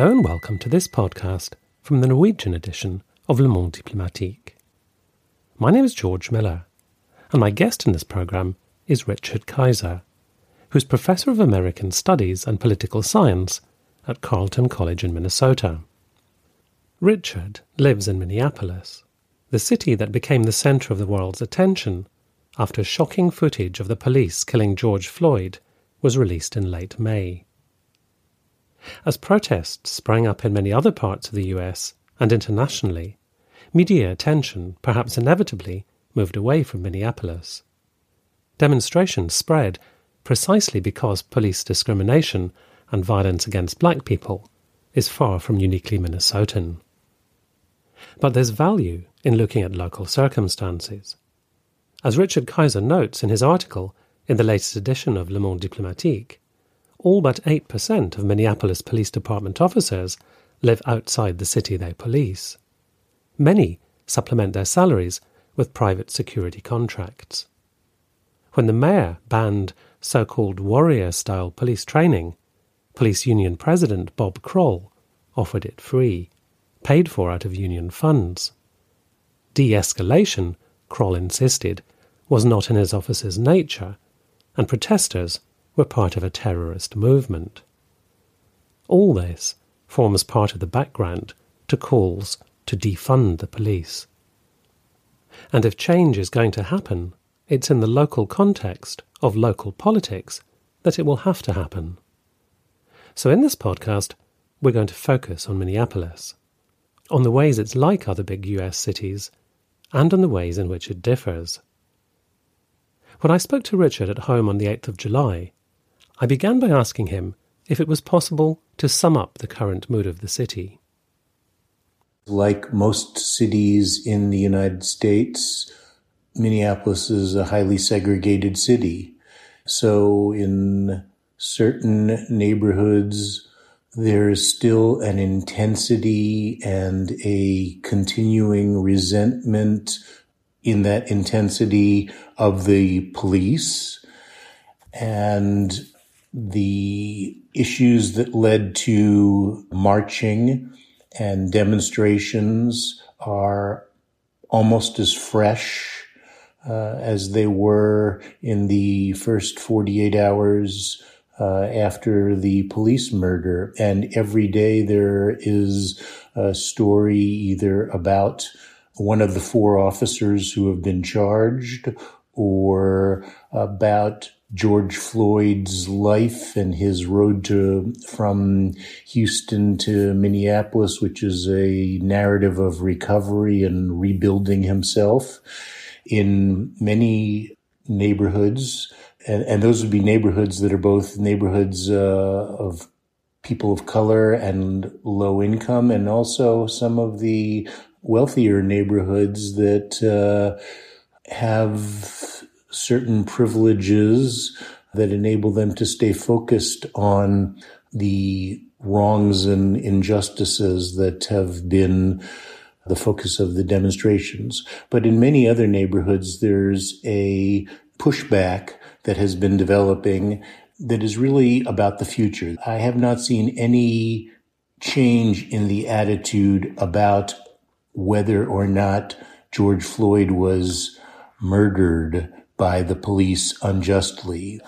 Hello and welcome to this podcast from the Norwegian edition of Le Monde Diplomatique. My name is George Miller, and my guest in this programme is Richard Keiser, who's Professor of American Studies and Political Science at Carleton College in Minnesota. Richard lives in Minneapolis, the city that became the centre of the world's attention after shocking footage of the police killing George Floyd was released in late May. As protests sprang up in many other parts of the US and internationally, media attention, perhaps inevitably, moved away from Minneapolis. Demonstrations spread precisely because police discrimination and violence against black people is far from uniquely Minnesotan. But there's value in looking at local circumstances. As Richard Keiser notes in his article in the latest edition of Le Monde Diplomatique, all but 8% of Minneapolis Police Department officers live outside the city they police. Many supplement their salaries with private security contracts. When the mayor banned so called warrior style police training, police union president Bob Kroll offered it free, paid for out of union funds. De escalation, Kroll insisted, was not in his office's nature, and protesters were part of a terrorist movement. All this forms part of the background to calls to defund the police. And if change is going to happen, it's in the local context of local politics that it will have to happen. So, in this podcast, we're going to focus on Minneapolis, on the ways it's like other big US cities, and on the ways in which it differs. When I spoke to Richard at home on the 8th of July, I began by asking him if it was possible to sum up the current mood of the city. Like most cities in the United States, Minneapolis is a highly segregated city. So in certain neighborhoods, there is still an intensity and a continuing resentment in that intensity of the police. And the issues that led to marching and demonstrations are almost as fresh uh, as they were in the first 48 hours uh, after the police murder. And every day there is a story either about one of the four officers who have been charged or about George Floyd's life and his road to from Houston to Minneapolis, which is a narrative of recovery and rebuilding himself in many neighborhoods. And, and those would be neighborhoods that are both neighborhoods uh, of people of color and low income, and also some of the wealthier neighborhoods that uh, have certain privileges that enable them to stay focused on the wrongs and injustices that have been the focus of the demonstrations. But in many other neighborhoods, there's a pushback that has been developing that is really about the future. I have not seen any change in the attitude about whether or not George Floyd was murdered by the police unjustly.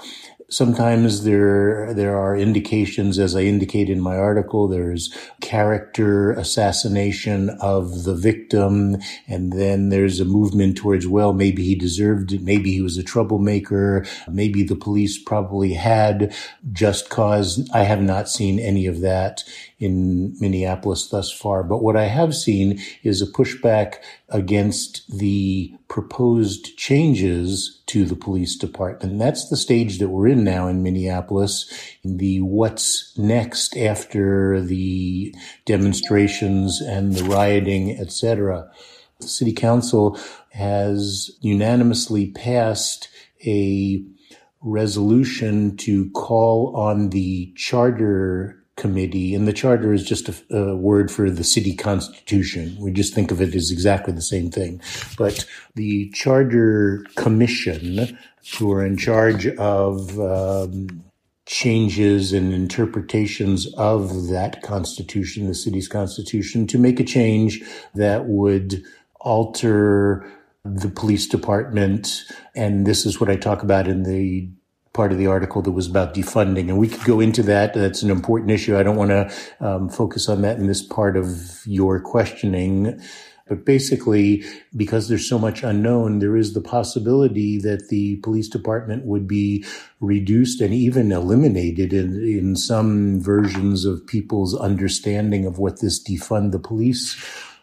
Sometimes there, there are indications, as I indicate in my article, there's character assassination of the victim. And then there's a movement towards, well, maybe he deserved it. Maybe he was a troublemaker. Maybe the police probably had just cause. I have not seen any of that in Minneapolis thus far. But what I have seen is a pushback against the proposed changes to the police department. That's the stage that we're in now in Minneapolis. The what's next after the demonstrations and the rioting, etc. The city council has unanimously passed a resolution to call on the charter committee, and the charter is just a, a, word for the city constitution. We just think of it as exactly the same thing. But the charter commission, who are in charge of um, changes and interpretations of that constitution, the city's constitution, to make a change that would alter the police department. And this is what I talk about in the part of the article that was about defunding. And we could go into that. That's an important issue. I don't want to um, focus on that in this part of your questioning. But basically, because there's so much unknown, there is the possibility that the police department would be reduced and even eliminated in, in some versions of people's understanding of what this defund the police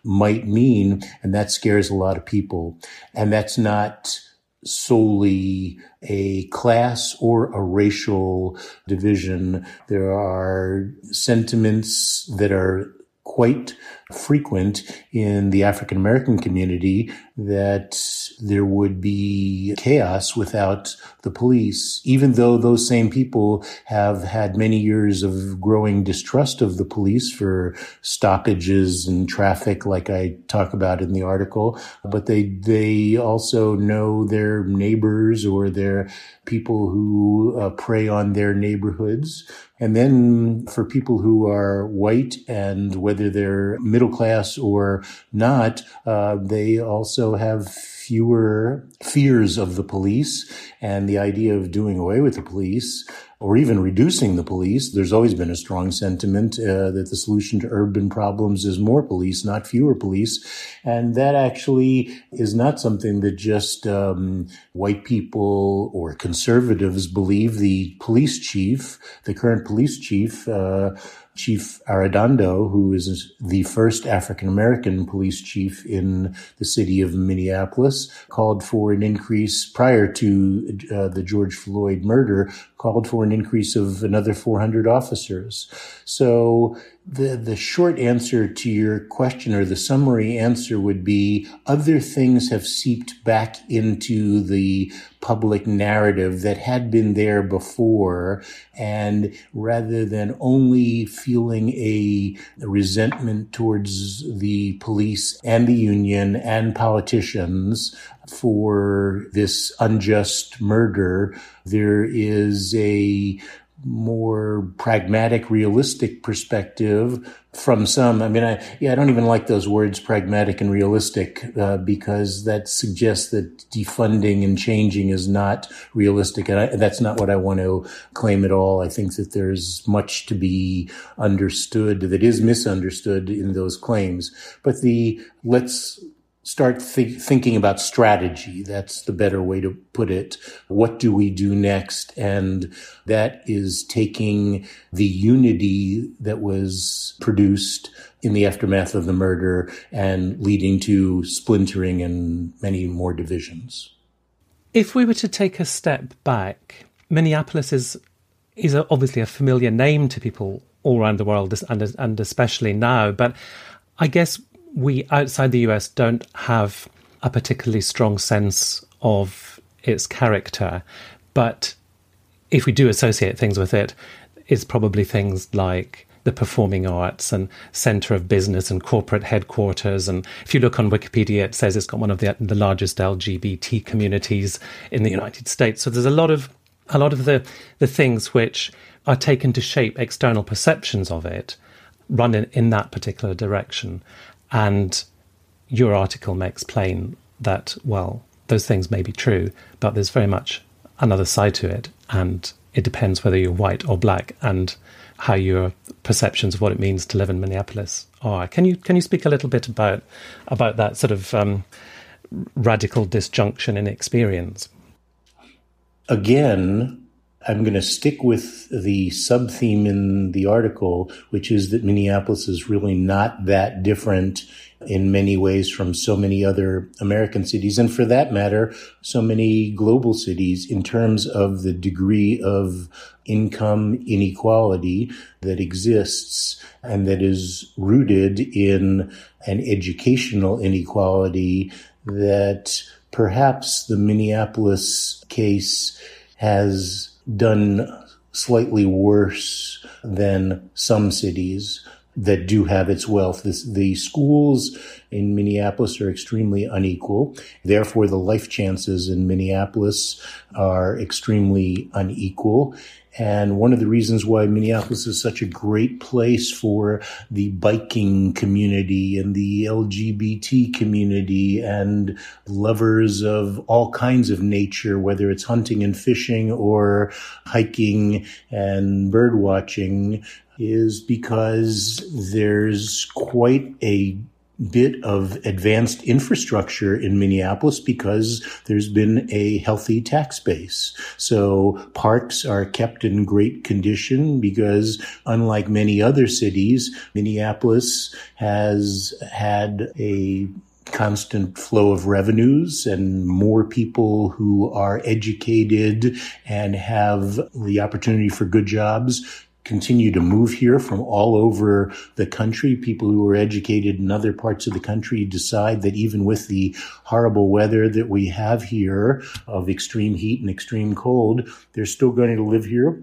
might mean. And that scares a lot of people. And that's not solely a class or a racial division. There are sentiments that are quite frequent in the African American community that there would be chaos without the police, even though those same people have had many years of growing distrust of the police for stoppages and traffic, like I talk about in the article. But they, they also know their neighbors or their people who uh, prey on their neighborhoods. And then for people who are white and whether they're middle class or not, uh, they also have fewer fears of the police and the idea of doing away with the police or even reducing the police. There's always been a strong sentiment uh, that the solution to urban problems is more police, not fewer police. And that actually is not something that just um, white people or conservatives believe. The police chief, the current police chief, uh, Chief Arradondo, who is the first African American police chief in the city of Minneapolis, called for an increase prior to uh, the George Floyd murder, called for an increase of another 400 officers. So the, the short answer to your question or the summary answer would be other things have seeped back into the public narrative that had been there before. And rather than only feeling a resentment towards the police and the union and politicians, for this unjust murder, there is a more pragmatic, realistic perspective from some. I mean, I, yeah, I don't even like those words pragmatic and realistic, uh, because that suggests that defunding and changing is not realistic. And I, that's not what I want to claim at all. I think that there's much to be understood that is misunderstood in those claims. But the let's start th- thinking about strategy. That's the better way to put it. What do we do next? And that is taking the unity that was produced in the aftermath of the murder and leading to splintering and many more divisions. If we were to take a step back, Minneapolis is is obviously a familiar name to people all around the world and and especially now, but I guess we outside the US don't have a particularly strong sense of its character. But if we do associate things with it, it's probably things like the performing arts and center of business and corporate headquarters. And if you look on Wikipedia, it says it's got one of the, the largest LGBT communities in the United States. So there's a lot of a lot of the, the things which are taken to shape external perceptions of it run in, in that particular direction. And your article makes plain that, well, those things may be true, but there's very much another side to it. And it depends whether you're white or black and how your perceptions of what it means to live in Minneapolis are. Can you can you speak a little bit about about that sort of um, radical disjunction in experience? Again, I'm going to stick with the sub theme in the article, which is that Minneapolis is really not that different in many ways from so many other American cities. And for that matter, so many global cities in terms of the degree of income inequality that exists and that is rooted in an educational inequality that perhaps the Minneapolis case has done slightly worse than some cities that do have its wealth. This, the schools in Minneapolis are extremely unequal. Therefore, the life chances in Minneapolis are extremely unequal. And one of the reasons why Minneapolis is such a great place for the biking community and the LGBT community and lovers of all kinds of nature, whether it's hunting and fishing or hiking and bird watching, is because there's quite a bit of advanced infrastructure in Minneapolis because there's been a healthy tax base. So parks are kept in great condition because unlike many other cities, Minneapolis has had a constant flow of revenues and more people who are educated and have the opportunity for good jobs continue to move here from all over the country. People who are educated in other parts of the country decide that even with the horrible weather that we have here of extreme heat and extreme cold, they're still going to live here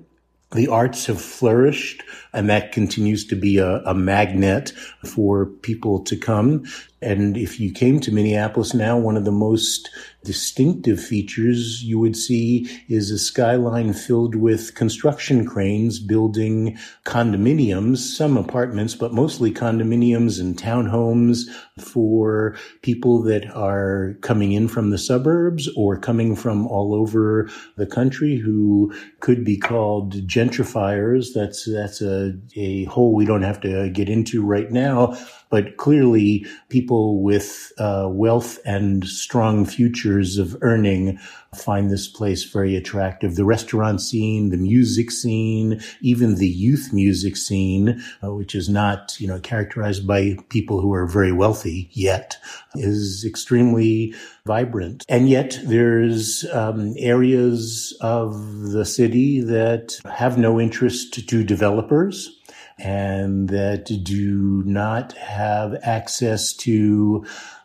the arts have flourished and that continues to be a, a, magnet for people to come. And if you came to Minneapolis now, one of the most distinctive features you would see is a skyline filled with construction cranes building condominiums, some apartments, but mostly condominiums and townhomes for people that are coming in from the suburbs or coming from all over the country who could be called gentrifiers. That's, that's a, a hole we don't have to get into right now. But clearly, people with uh, wealth and strong futures of earning find this place very attractive. The restaurant scene, the music scene, even the youth music scene, uh, which is not, you know, characterized by people who are very wealthy yet, is extremely vibrant. And yet there's um, areas of the city that have no interest to developers and that do not have access to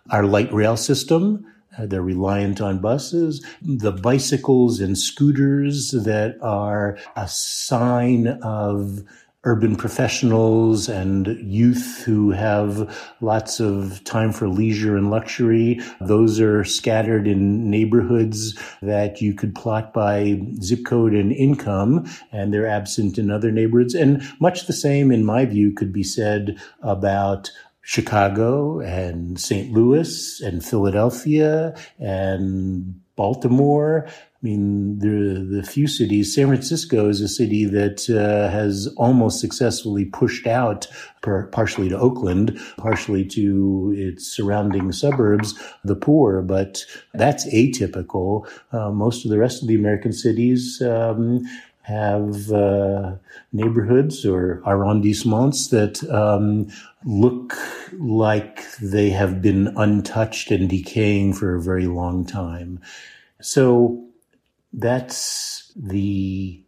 our light rail system. Uh, they're reliant on buses, the bicycles and scooters that are a sign of urban professionals and youth who have lots of time for leisure and luxury. Those are scattered in neighborhoods that you could plot by zip code and income, and they're absent in other neighborhoods. And much the same, in my view, could be said about Chicago and St. Louis and Philadelphia and Baltimore I mean, the the few cities. San Francisco is a city that uh, has almost successfully pushed out, per, partially to Oakland, partially to its surrounding suburbs, the poor. But that's atypical. Uh, most of the rest of the American cities. Um, have uh, neighborhoods or arrondissements that um, look like they have been untouched and decaying for a very long time. So that's the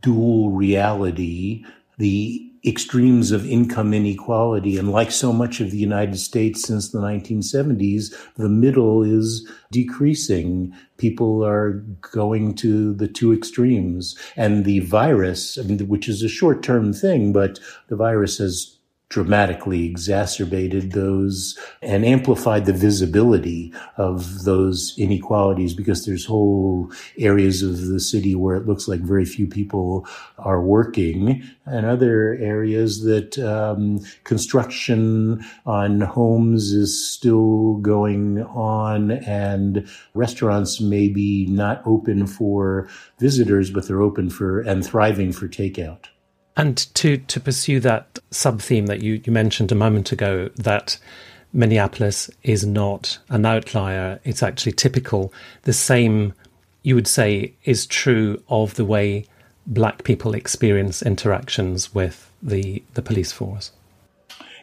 dual reality, the extremes of income inequality. And like so much of the United States since the 1970s, the middle is decreasing. People are going to the two extremes. And the virus, I mean, which is a short term thing, but the virus has dramatically exacerbated those and amplified the visibility of those inequalities because there's whole areas of the city where it looks like very few people are working and other areas that um, construction on homes is still going on and restaurants may be not open for visitors but they're open for and thriving for takeout and to, to pursue that sub theme that you, you mentioned a moment ago, that Minneapolis is not an outlier, it's actually typical. The same, you would say, is true of the way black people experience interactions with the, the police force.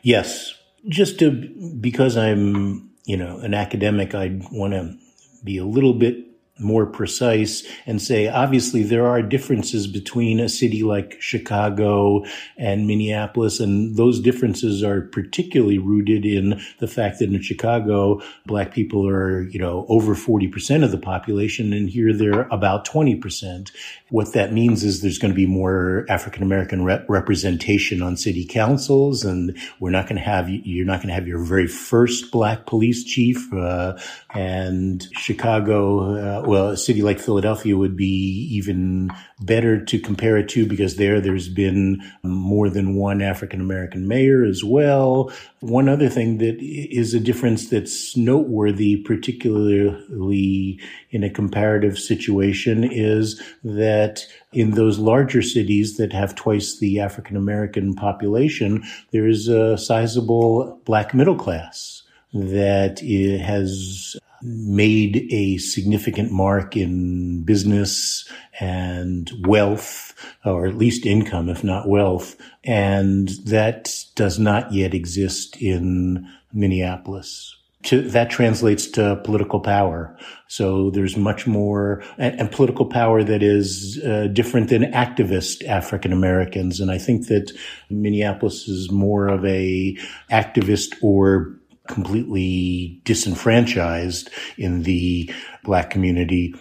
Yes. Just to, because I'm, you know, an academic, I'd want to be a little bit more precise and say, obviously, there are differences between a city like Chicago and Minneapolis. And those differences are particularly rooted in the fact that in Chicago, black people are, you know, over 40% of the population. And here they're about 20%. What that means is there's going to be more African American rep- representation on city councils. And we're not going to have, you're not going to have your very first black police chief. Uh, and Chicago, uh, well, a city like Philadelphia would be even better to compare it to because there, there's been more than one African American mayor as well. One other thing that is a difference that's noteworthy, particularly in a comparative situation, is that in those larger cities that have twice the African American population, there is a sizable black middle class that has made a significant mark in business and wealth, or at least income, if not wealth. And that does not yet exist in Minneapolis. To, that translates to political power. So there's much more, and, and political power that is uh, different than activist African Americans. And I think that Minneapolis is more of a activist or completely disenfranchised in the black community,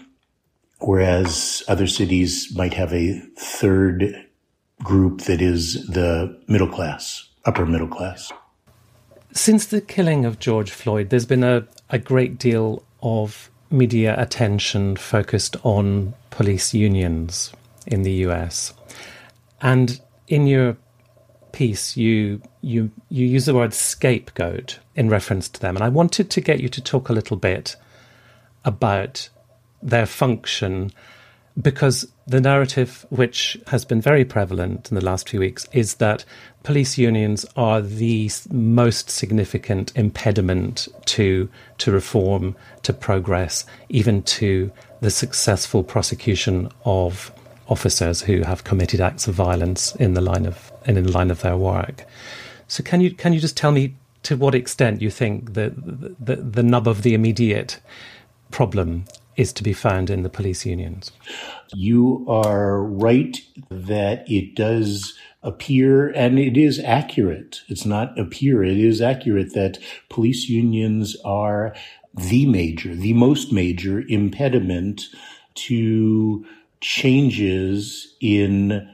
whereas other cities might have a third group that is the middle class, upper middle class. Since the killing of George Floyd, there's been a, a great deal of media attention focused on police unions in the US. And in your piece, you you you use the word scapegoat in reference to them, and I wanted to get you to talk a little bit about their function because the narrative which has been very prevalent in the last few weeks is that police unions are the most significant impediment to to reform to progress even to the successful prosecution of officers who have committed acts of violence in the line of in line of their work. So can you can you just tell me to what extent you think that the, the nub of the immediate problem is to be found in the police unions? You are right that it does appear, and it is accurate. It's not appear, it is accurate that police unions are the major, the most major impediment to changes in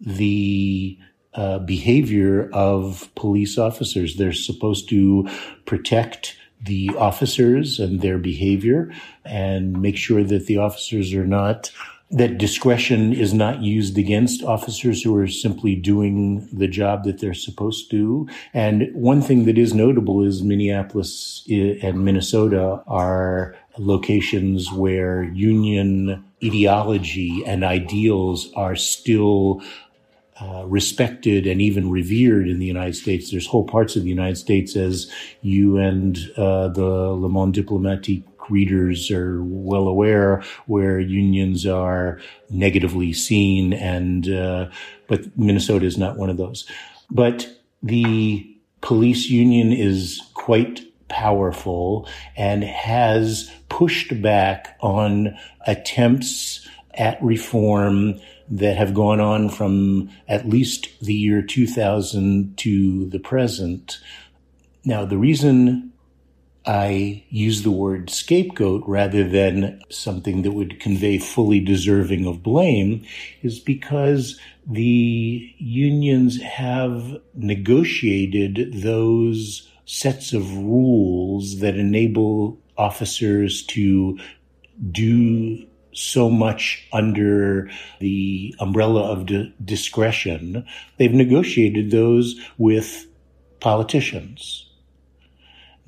the uh, behavior of police officers. They're supposed to protect the officers and their behavior and make sure that the officers are not that discretion is not used against officers who are simply doing the job that they're supposed to. And one thing that is notable is Minneapolis and Minnesota are locations where union ideology and ideals are still uh, respected and even revered in the United States. There's whole parts of the United States, as you and uh, the Le Monde Diplomatique readers are well aware, where unions are negatively seen, and uh, but Minnesota is not one of those. But the police union is quite powerful and has pushed back on attempts at reform that have gone on from at least the year 2000 to the present. Now, the reason I use the word scapegoat rather than something that would convey fully deserving of blame is because the unions have negotiated those sets of rules that enable officers to do so much under the umbrella of di- discretion. They've negotiated those with politicians.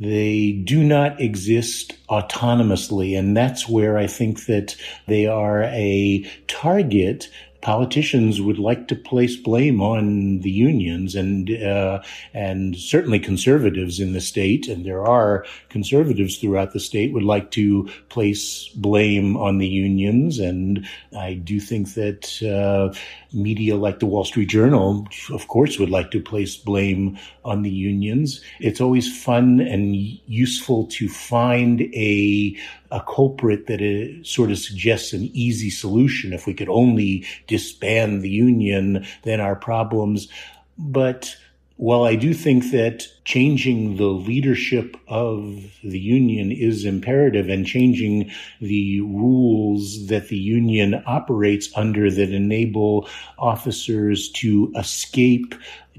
They do not exist autonomously. And that's where I think that they are a target politicians would like to place blame on the unions and uh, and certainly conservatives in the state and there are conservatives throughout the state would like to place blame on the unions and I do think that uh, media like the Wall Street Journal of course would like to place blame on the unions it's always fun and useful to find a a culprit that it sort of suggests an easy solution. If we could only disband the union, then our problems. But while I do think that changing the leadership of the union is imperative and changing the rules that the union operates under that enable officers to escape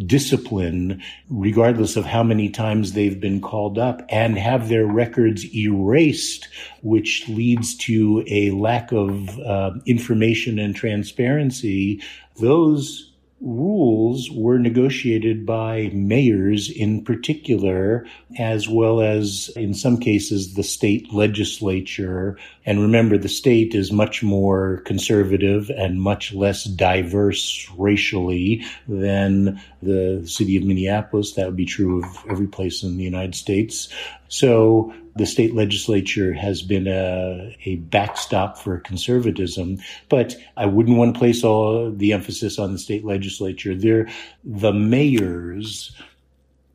discipline, regardless of how many times they've been called up, and have their records erased, which leads to a lack of uh, information and transparency. Those rules were negotiated by mayors in particular, as well as in some cases the state legislature. And remember, the state is much more conservative and much less diverse racially than the city of Minneapolis. That would be true of every place in the United States. So the state legislature has been a, a backstop for conservatism, but I wouldn't want to place all the emphasis on the state legislature. They're the mayors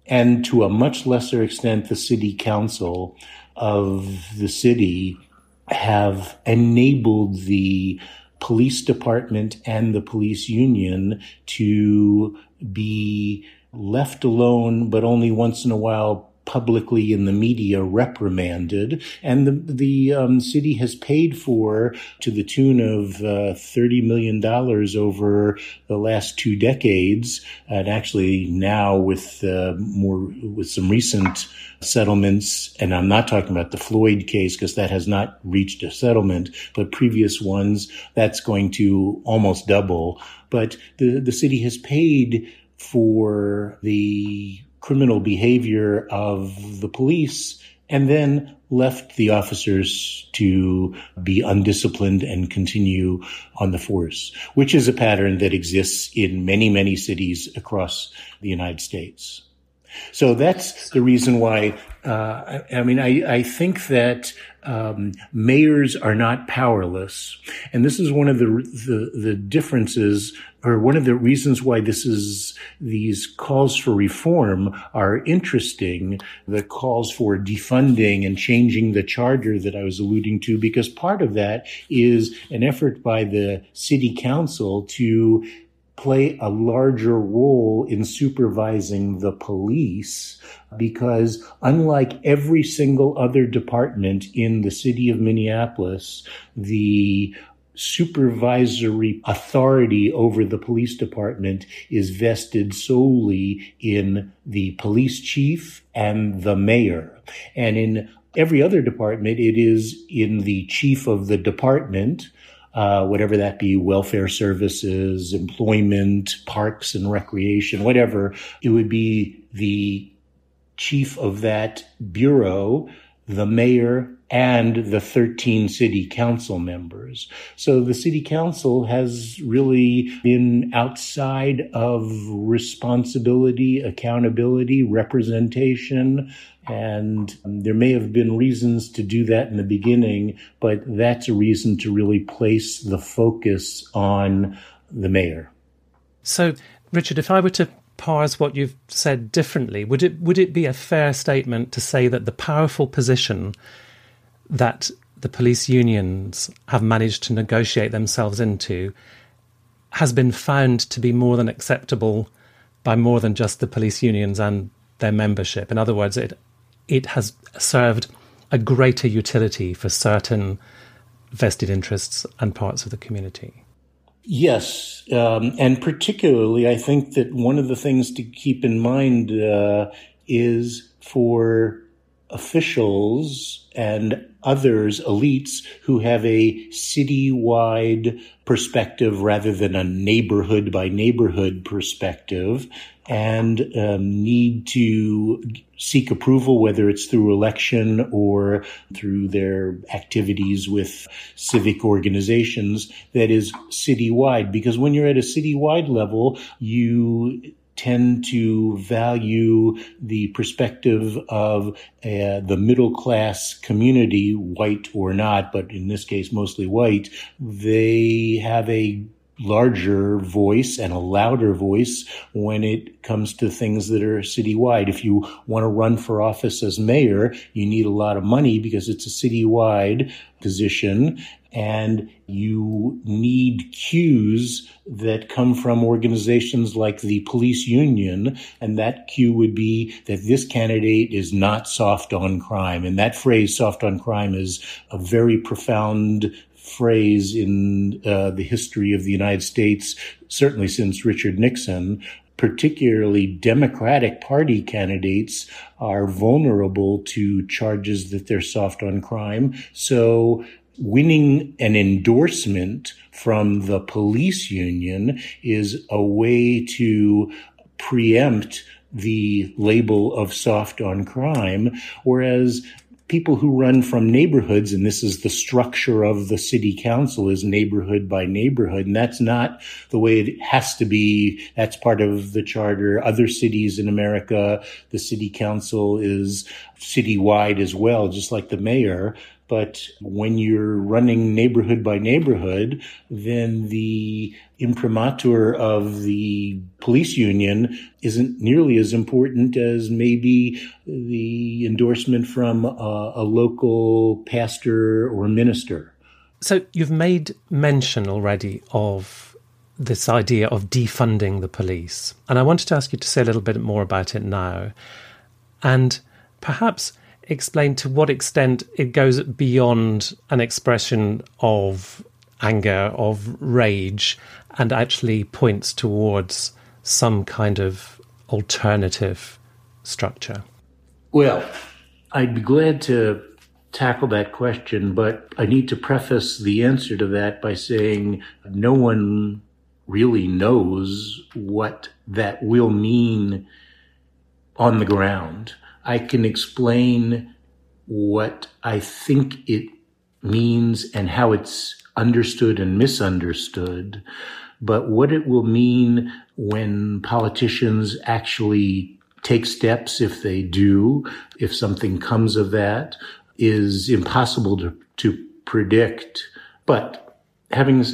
and to a much lesser extent, the city council of the city have enabled the police department and the police union to be left alone, but only once in a while publicly in the media reprimanded, and the the um, city has paid for to the tune of uh, thirty million dollars over the last two decades, and actually now with uh, more with some recent settlements, and I'm not talking about the Floyd case because that has not reached a settlement, but previous ones that's going to almost double. But the the city has paid for the criminal behavior of the police and then left the officers to be undisciplined and continue on the force, which is a pattern that exists in many, many cities across the United States. So that's the reason why. Uh, I, I, mean, I, I think that um, mayors are not powerless, and this is one of the, the the differences, or one of the reasons why this is these calls for reform are interesting. The calls for defunding and changing the charter that I was alluding to, because part of that is an effort by the city council to play a larger role in supervising the police because unlike every single other department in the city of Minneapolis, the supervisory authority over the police department is vested solely in the police chief and the mayor. And in every other department, it is in the chief of the department uh, whatever that be, welfare services, employment, parks and recreation, whatever. It would be the chief of that bureau, the mayor, and the 13 city council members. So the city council has really been outside of responsibility, accountability, representation, and there may have been reasons to do that in the beginning, but that's a reason to really place the focus on the mayor. So, Richard, if I were to parse what you've said differently, would it would it be a fair statement to say that the powerful position that the police unions have managed to negotiate themselves into has been found to be more than acceptable by more than just the police unions and their membership. In other words, it it has served a greater utility for certain vested interests and parts of the community. Yes, um, and particularly, I think that one of the things to keep in mind uh, is for officials and others, elites, who have a citywide perspective rather than a neighborhood by neighborhood perspective and um, need to seek approval, whether it's through election or through their activities with civic organizations that is citywide. Because when you're at a citywide level, you tend to value the perspective of uh, the middle class community, white or not, but in this case, mostly white. They have a larger voice and a louder voice when it comes to things that are citywide. If you want to run for office as mayor, you need a lot of money because it's a citywide position and you need cues that come from organizations like the police union. And that cue would be that this candidate is not soft on crime. And that phrase, soft on crime, is a very profound phrase in uh, the history of the United States, certainly since Richard Nixon. particularly Democratic Party candidates are vulnerable to charges that they're soft on crime. So winning an endorsement from the police union is a way to preempt the label of soft on crime, whereas people who run from neighborhoods, and this is the structure of the city council is neighborhood by neighborhood. And that's not the way it has to be. That's part of the charter. Other cities in America, the city council is citywide as well, just like the mayor. But when you're running neighborhood by neighborhood, then the imprimatur of the police union isn't nearly as important as maybe the endorsement from a, a local pastor or minister. So you've made mention already of this idea of defunding the police. And I wanted to ask you to say a little bit more about it now. And perhaps explain to what extent it goes beyond an expression of anger, of rage, and actually points towards some kind of alternative structure? Well, I'd be glad to tackle that question, but I need to preface the answer to that by saying no one really knows what that will mean on the ground. I can explain what I think it means and how it's understood and misunderstood, but what it will mean when politicians actually take steps, if they do, if something comes of that, is impossible to, to predict. But having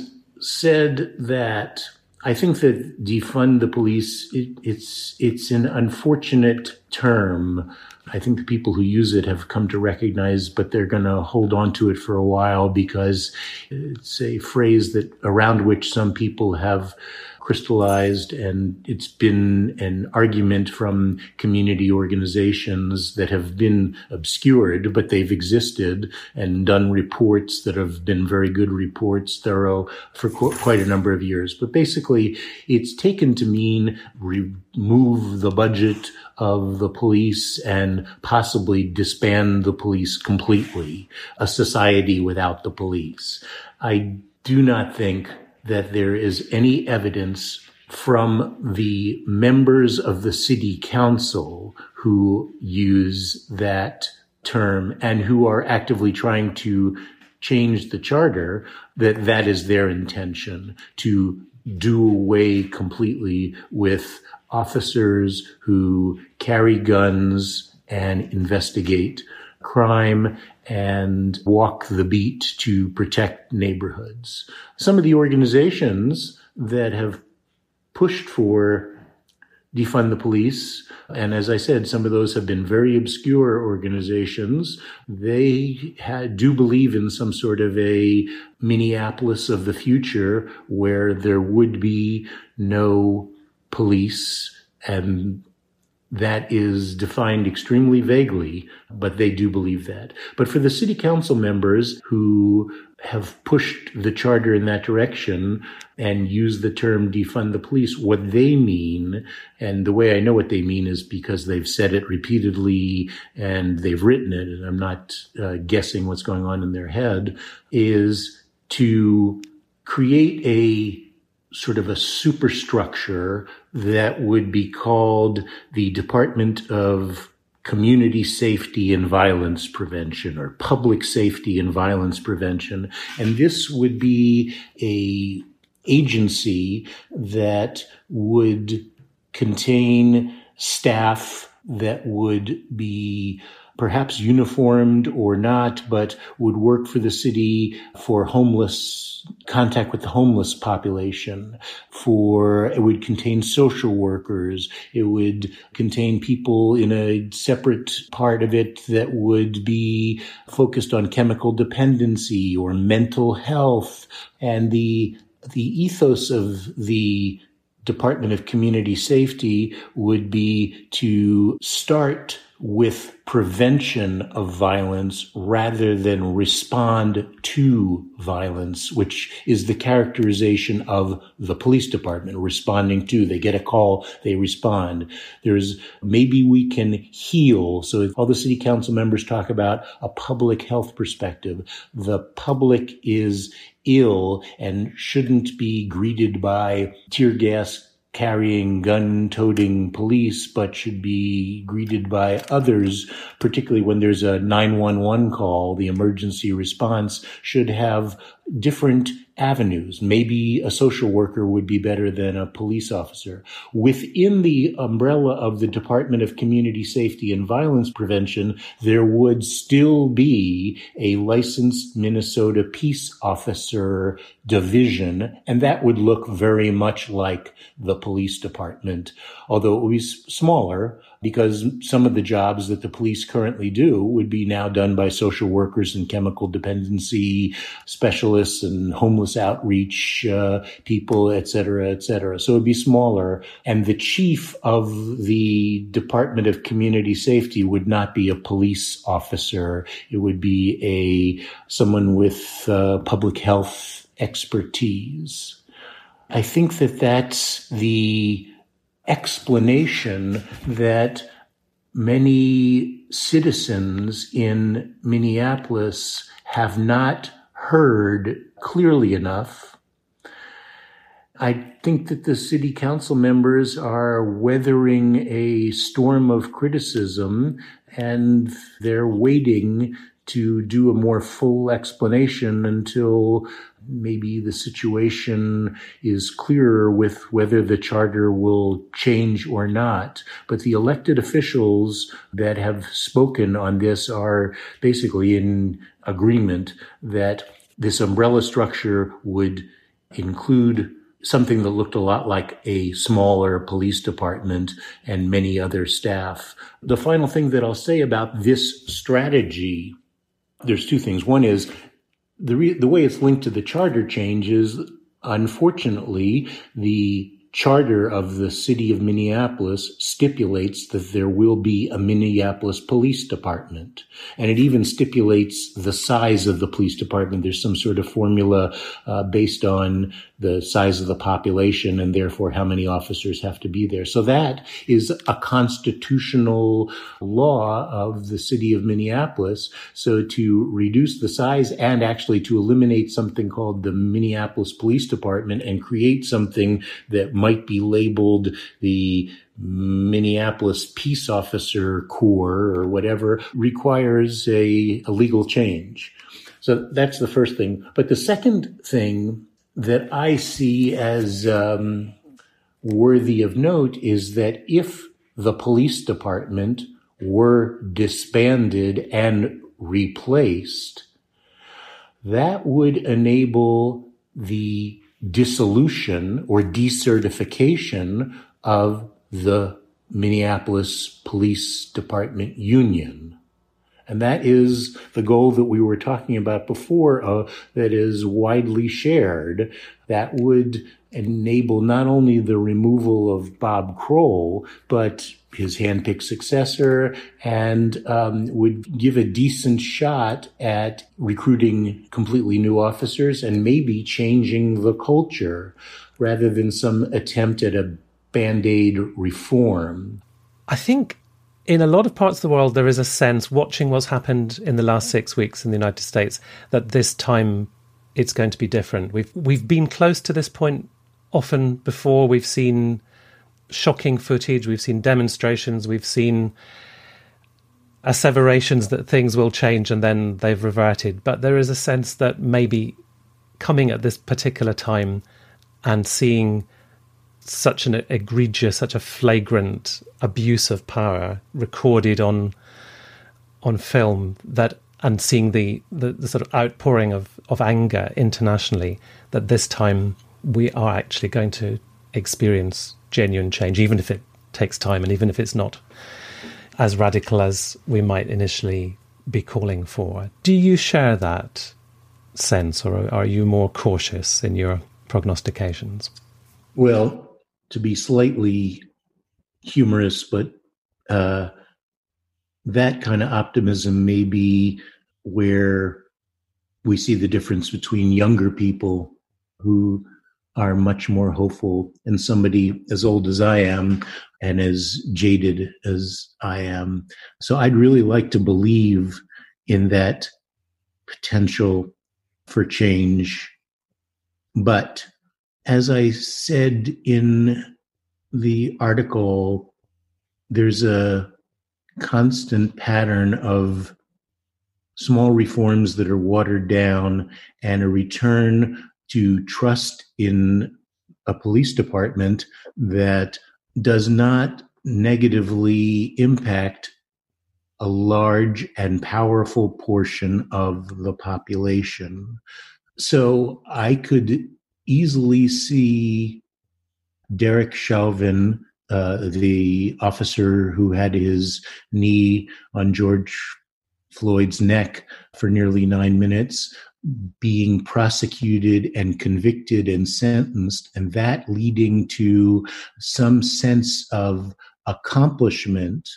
said that, I think that defund the police, it, it's, it's an unfortunate term. I think the people who use it have come to recognize, but they're going to hold on to it for a while because it's a phrase that around which some people have crystallized and it's been an argument from community organizations that have been obscured, but they've existed and done reports that have been very good reports, thorough for qu- quite a number of years. But basically, it's taken to mean remove the budget of the police and possibly disband the police completely, a society without the police. I do not think that there is any evidence from the members of the city council who use that term and who are actively trying to change the charter that that is their intention to do away completely with officers who carry guns and investigate crime and walk the beat to protect neighborhoods. Some of the organizations that have pushed for defund the police, and as I said, some of those have been very obscure organizations. They do believe in some sort of a Minneapolis of the future where there would be no police and that is defined extremely vaguely, but they do believe that. But for the city council members who have pushed the charter in that direction and use the term defund the police, what they mean, and the way I know what they mean is because they've said it repeatedly and they've written it, and I'm not uh, guessing what's going on in their head, is to create a sort of a superstructure that would be called the Department of Community Safety and Violence Prevention or Public Safety and Violence Prevention. And this would be a agency that would contain staff that would be perhaps uniformed or not, but would work for the city for homeless contact with the homeless population. For it would contain social workers. It would contain people in a separate part of it that would be focused on chemical dependency or mental health. And the the ethos of the Department of Community Safety would be to start with prevention of violence rather than respond to violence, which is the characterization of the police department responding to. They get a call, they respond. There's maybe we can heal. So all the city council members talk about a public health perspective. The public is ill and shouldn't be greeted by tear gas carrying gun toting police, but should be greeted by others, particularly when there's a 911 call. The emergency response should have different avenues. Maybe a social worker would be better than a police officer. Within the umbrella of the Department of Community Safety and Violence Prevention, there would still be a licensed Minnesota peace officer division, and that would look very much like the police department, although it would be smaller because some of the jobs that the police currently do would be now done by social workers and chemical dependency specialists and homeless outreach uh, people, et cetera, et cetera. So it'd be smaller. And the chief of the Department of Community Safety would not be a police officer. It would be a someone with uh, public health expertise. I think that that's the explanation that many citizens in Minneapolis have not heard clearly enough. I think that the city council members are weathering a storm of criticism and they're waiting to do a more full explanation until maybe the situation is clearer with whether the charter will change or not. But the elected officials that have spoken on this are basically in agreement that this umbrella structure would include something that looked a lot like a smaller police department and many other staff. The final thing that I'll say about this strategy there's two things. One is the re- the way it's linked to the charter change is unfortunately the charter of the city of Minneapolis stipulates that there will be a Minneapolis police department. And it even stipulates the size of the police department. There's some sort of formula uh, based on the size of the population and therefore how many officers have to be there. So that is a constitutional law of the city of Minneapolis. So to reduce the size and actually to eliminate something called the Minneapolis Police Department and create something that might be labeled the Minneapolis Peace Officer Corps or whatever requires a, a legal change. So that's the first thing. But the second thing that I see as um, worthy of note is that if the police department were disbanded and replaced, that would enable the dissolution or decertification of the Minneapolis Police Department Union. And that is the goal that we were talking about before, uh, that is widely shared. That would enable not only the removal of Bob Kroll, but his handpicked successor and um, would give a decent shot at recruiting completely new officers and maybe changing the culture rather than some attempt at a band aid reform. I think in a lot of parts of the world, there is a sense, watching what's happened in the last six weeks in the United States, that this time it's going to be different. We've we've been close to this point often before. We've seen shocking footage, we've seen demonstrations, we've seen asseverations that things will change and then they've reverted. But there is a sense that maybe coming at this particular time and seeing such an egregious, such a flagrant abuse of power recorded on on film that and seeing the, the, the, sort of outpouring of, of anger internationally that this time we are actually going to experience genuine change, even if it takes time and even if it's not as radical as we might initially be calling for. Do you share that sense or are you more cautious in your prognostications? Well, to be slightly humorous, but uh, that kind of optimism may be where we see the difference between younger people who are much more hopeful and somebody as old as I am and as jaded as I am. So I'd really like to believe in that potential for change. But as I said in the article, there's a constant pattern of small reforms that are watered down and a return to trust in a police department that does not negatively impact a large and powerful portion of the population. So I could easily see Derek Chauvin, uh, the officer who had his knee on George Floyd's neck for nearly nine minutes, being prosecuted and convicted and sentenced, and that leading to some sense of accomplishment.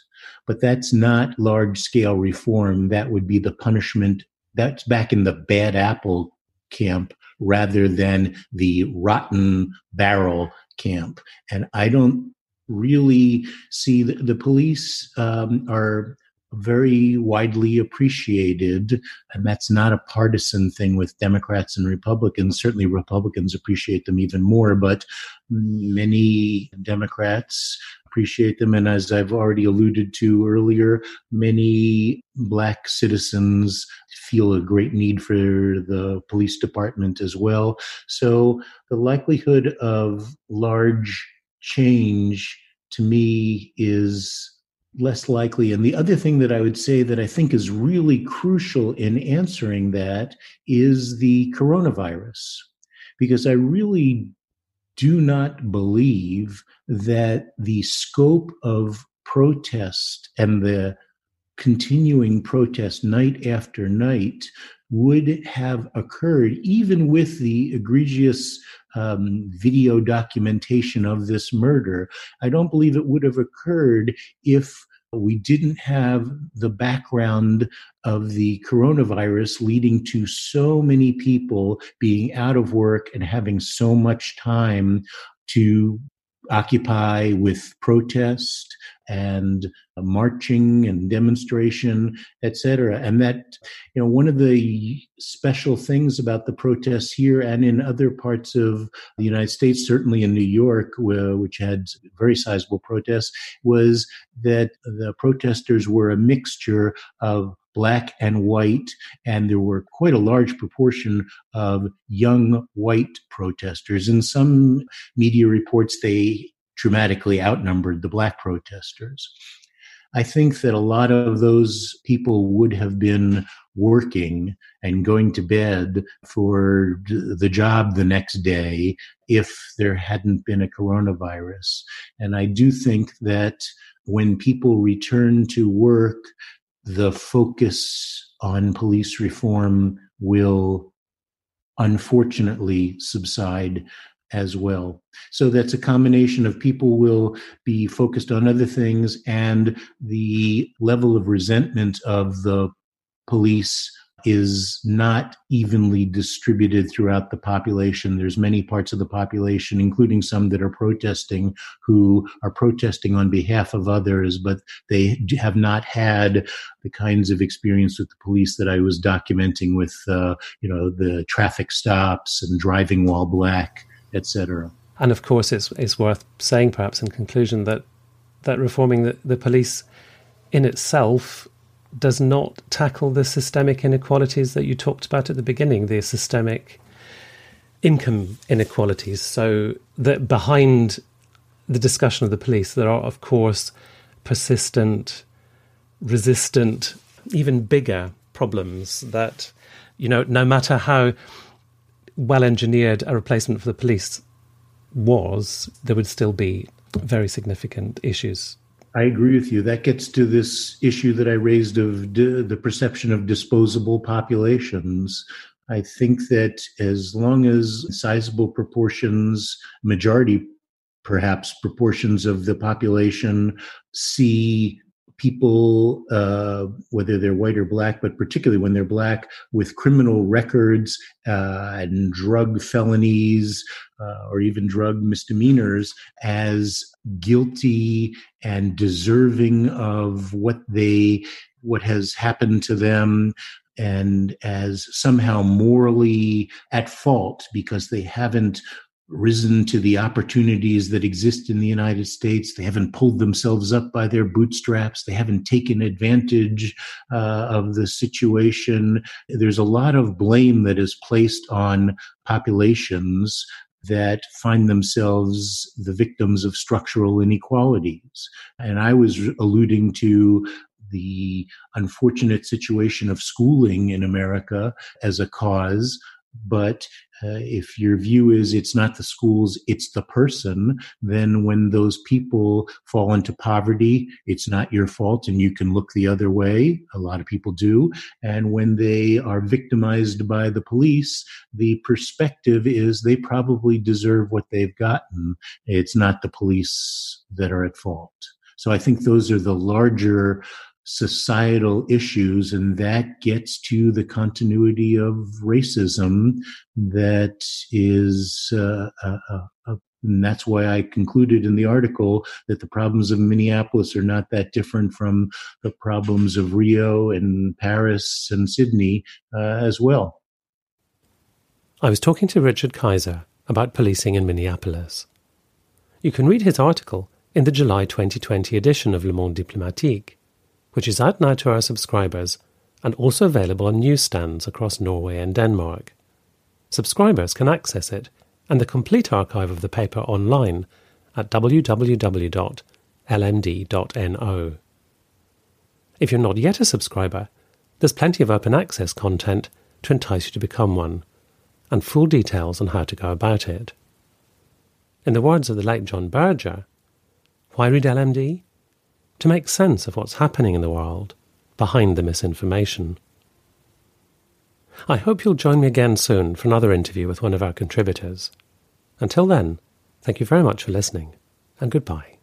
But that's not large scale reform. That would be the punishment. That's back in the bad apple camp rather than the rotten barrel camp. And I don't really see the, the police um, are very widely appreciated. And that's not a partisan thing with Democrats and Republicans. Certainly, Republicans appreciate them even more, but many Democrats appreciate them. And as I've already alluded to earlier, many Black citizens feel a great need for the police department as well. So the likelihood of large change to me is less likely. And the other thing that I would say that I think is really crucial in answering that is the coronavirus, because I really do not believe that the scope of protest and the continuing protest night after night would have occurred even with the egregious um, video documentation of this murder. I don't believe it would have occurred if we didn't have the background of the coronavirus leading to so many people being out of work and having so much time to occupy with protest and marching and demonstration, etc. And that, you know, one of the special things about the protests here and in other parts of the United States, certainly in New York, which had very sizable protests, was that the protesters were a mixture of black and white, and there were quite a large proportion of young white protesters. In some media reports, they dramatically outnumbered the black protesters. I think that a lot of those people would have been working and going to bed for the job the next day if there hadn't been a coronavirus. And I do think that when people return to work, the focus on police reform will unfortunately subside as well. So that's a combination of people will be focused on other things and the level of resentment of the police is not evenly distributed throughout the population. There's many parts of the population, including some that are protesting, who are protesting on behalf of others, but they have not had the kinds of experience with the police that I was documenting with, uh, you know, the traffic stops and driving while black etc. And of course, it's it's worth saying, perhaps in conclusion, that that reforming the, the police in itself does not tackle the systemic inequalities that you talked about at the beginning, the systemic income inequalities. So that behind the discussion of the police, there are, of course, persistent, resistant, even bigger problems that, you know, no matter how well engineered a replacement for the police was, there would still be very significant issues. I agree with you. That gets to this issue that I raised of the perception of disposable populations. I think that as long as sizable proportions, majority perhaps proportions of the population see people, uh, whether they're white or black, but particularly when they're black, with criminal records uh, and drug felonies uh, or even drug misdemeanors as guilty and deserving of what they what has happened to them and as somehow morally at fault because they haven't risen to the opportunities that exist in the United States. They haven't pulled themselves up by their bootstraps. They haven't taken advantage uh, of the situation. There's a lot of blame that is placed on populations that find themselves the victims of structural inequalities. And I was alluding to the unfortunate situation of schooling in America as a cause but uh, if your view is it's not the schools, it's the person, then when those people fall into poverty, it's not your fault and you can look the other way. A lot of people do. And when they are victimized by the police, the perspective is they probably deserve what they've gotten. It's not the police that are at fault. So I think those are the larger societal issues, and that gets to the continuity of racism that is. Uh, uh, uh, and that's why I concluded in the article that the problems of Minneapolis are not that different from the problems of Rio and Paris and Sydney uh, as well. I was talking to Richard Keiser about policing in Minneapolis. You can read his article in the July 2020 edition of Le Monde Diplomatique which is out now to our subscribers and also available on newsstands across Norway and Denmark. Subscribers can access it and the complete archive of the paper online at www.lmd.no. If you're not yet a subscriber, there's plenty of open access content to entice you to become one, and full details on how to go about it. In the words of the late John Berger, why read LMD? To make sense of what's happening in the world behind the misinformation. I hope you'll join me again soon for another interview with one of our contributors. Until then, thank you very much for listening, and goodbye.